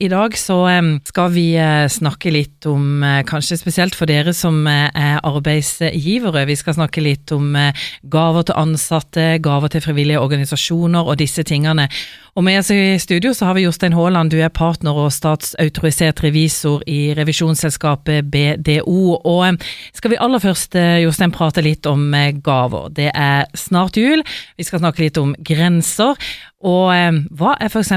I dag så skal vi eh, snakke litt om, eh, kanskje spesielt for dere som eh, er arbeidsgivere, vi skal snakke litt om gaver til ansatte, gaver til frivillige organisasjoner og disse tingene. Og med oss i studio så har vi Jostein Haaland, du er partner og statsautorisert revisor i revisjonsselskapet BDO. Og skal vi aller først, Jostein, prate litt om gaver. Det er snart jul, vi skal snakke litt om grenser. Og hva er f.eks.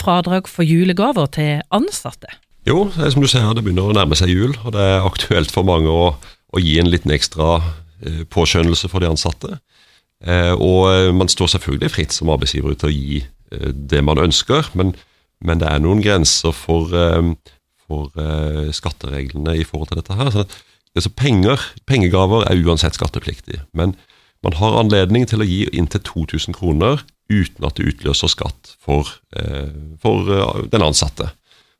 fradrag for julegaver til ansatte? Jo, det er som du ser, det begynner å nærme seg jul, og det er aktuelt for mange å, å gi en liten ekstra eh, påskjønnelse for de ansatte. Eh, og eh, man står selvfølgelig fritt som arbeidsgiver til å gi det man ønsker, men, men det er noen grenser for, for skattereglene i forhold til dette her. Så, altså penger, Pengegaver er uansett skattepliktig, men man har anledning til å gi inntil 2000 kroner uten at det utløser skatt for, eh, for eh, den ansatte.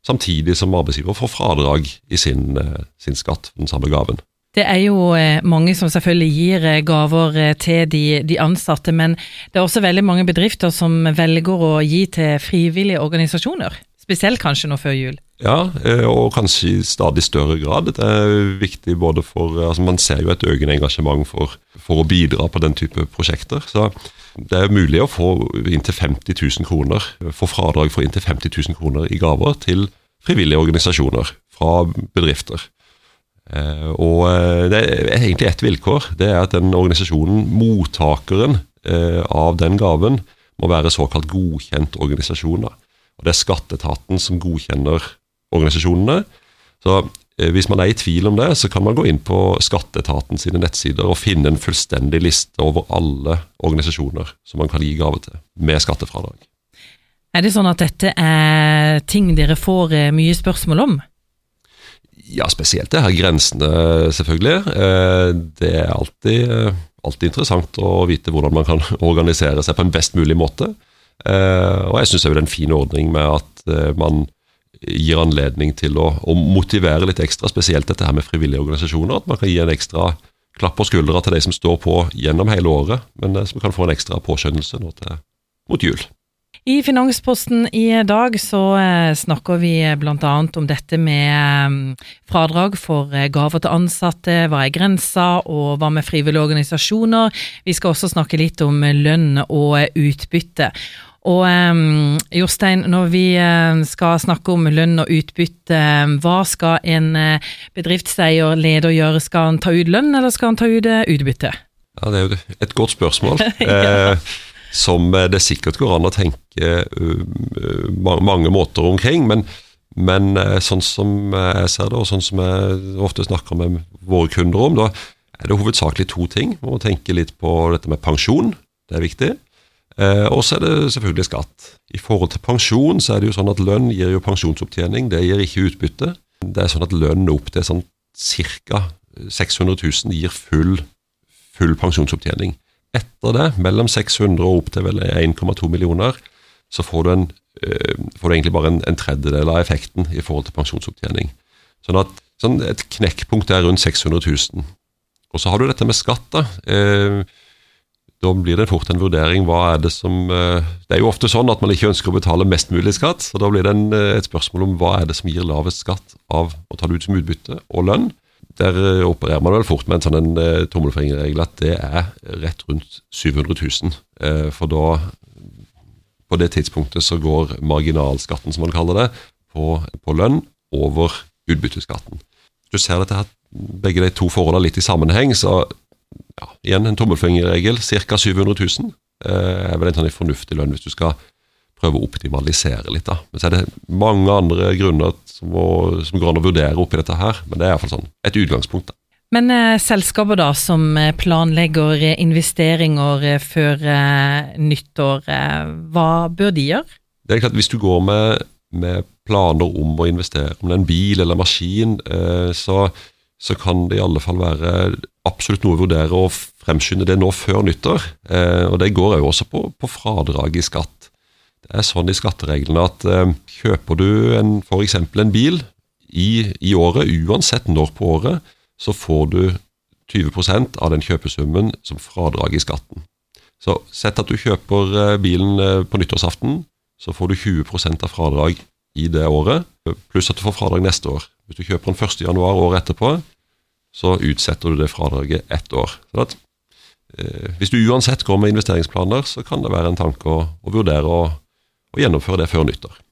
Samtidig som arbeidsgiver får fradrag i sin, eh, sin skatt den samme gaven. Det er jo mange som selvfølgelig gir gaver til de, de, ansatte, men det er også veldig mange bedrifter som velger å gi til frivillige organisasjoner. Spesielt kanskje nå før jul. Ja, og kanskje i stadig større grad. Det er viktig både for altså Man ser jo et økende engasjement for, for å bidra på den type prosjekter. Så det er mulig å få inntil 50 000 kroner, få fradrag for inntil 50 000 kroner i gaver til frivillige organisasjoner fra bedrifter. Eh, og eh, det er egentlig ett vilkår. Det er at den organisasjonen, mottakeren eh, av den gaven, må være såkalt godkjent organisasjon. Og Det er skatteetaten som godkjenner organisasjonene. Så hvis man er i tvil om det, så kan man gå inn på skatteetaten sine nettsider og finne en fullstendig liste over alle organisasjoner som man kan gi gave til, med skattefradrag. Er det sånn at dette er ting dere får mye spørsmål om? Ja, spesielt det her grensene, selvfølgelig. Eh, det er alltid, alltid interessant å vite hvordan man kan organisere seg på en best mulig måte. Og jeg syns det er en fin ordning med at man gir anledning til å, å, motivere litt ekstra, spesielt dette her med frivillige organisasjoner. At man kan gi en ekstra klapp på skuldra til de som står på gjennom hele året, men eh, som kan få en ekstra påskjønnelse nå til, mot jul. I Finansposten i dag så eh, snakker vi bl.a. om dette med eh, fradrag for gaver til ansatte, hva er grensa, og hva med frivillige organisasjoner. Vi skal også snakke litt om lønn og utbytte. Og um, Jostein, når vi skal snakke om lønn og utbytte, hva skal en bedriftseier, leder gjøre? Skal han ta ut lønn, eller skal han ta ut utbytte? Ja, Det er jo et godt spørsmål. ja. Som det sikkert går an å tenke mange måter omkring. Men, men, sånn som jeg ser det, og sånn som jeg ofte snakker med våre kunder om, da er det hovedsakelig to ting. Man må tenke litt på dette med pensjon, det er viktig. Eh, og så er det selvfølgelig skatt. I forhold til pensjon så er det jo sånn at lønn gir jo pensjonsopptjening, det gir ikke utbytte. Det er sånn at lønn opp til sånn ca. 600 000 gir full, full pensjonsopptjening. Etter det, mellom 600 og opp til vel 1,2 millioner, så får du, en, øh, får du egentlig bare en, en, tredjedel av effekten i forhold til pensjonsopptjening. Sånn at sånn Et knekkpunkt er rundt 600 000. Og så har du dette med skatt. da. Eh, da blir det fort en vurdering hva er det som eh, Det er jo ofte sånn at man ikke ønsker å betale mest mulig skatt. så Da blir det en, eh, et spørsmål om hva er det som gir lavest skatt av å ta det ut som utbytte og lønn. Der eh, opererer man vel fort med en sånn en tommelfingerregel at det er rett rundt 700 000. For da, på det tidspunktet, så går marginalskatten, som man kaller det, på, på lønn over utbytteskatten. Du ser dette her, begge de to forholdene litt i sammenheng, så ja, igjen en tommelfingerregel, ca. 700 000 eh, er vel en sånn fornuftig lønn hvis du skal prøve å optimalisere litt. da. Men så er det mange andre grunner som, må, som går an å vurdere oppi dette her, men det er iallfall sånn et utgangspunkt. da. Men eh, selskaper da som eh, planlegger eh, investeringer før eh, nyttår, eh, hva bør de gjøre? Det er klart Hvis du går med, med planer om å investere om det er en bil eller en maskin, eh, så, så kan det i alle fall være absolutt noe å vurdere å fremskynde det nå før nyttår. Eh, og Det går jo også på, på, fradrag i skatt. Det er sånn i skattereglene at eh, kjøper du f.eks. en bil i, i, året, uansett når på året, så får du 20% av den kjøpesummen som fradrag i skatten. Så sett at du kjøper eh, bilen eh, på nyttårsaften, så får du 20 av fradrag i det året, pluss at du får fradrag neste år. Hvis du kjøper den 1. januar året etterpå, så utsetter du det fradraget ett år. Sånn at, eh, hvis du uansett går med investeringsplaner, så kan det være en tanke å, å vurdere å, å gjennomføre det før nyttår.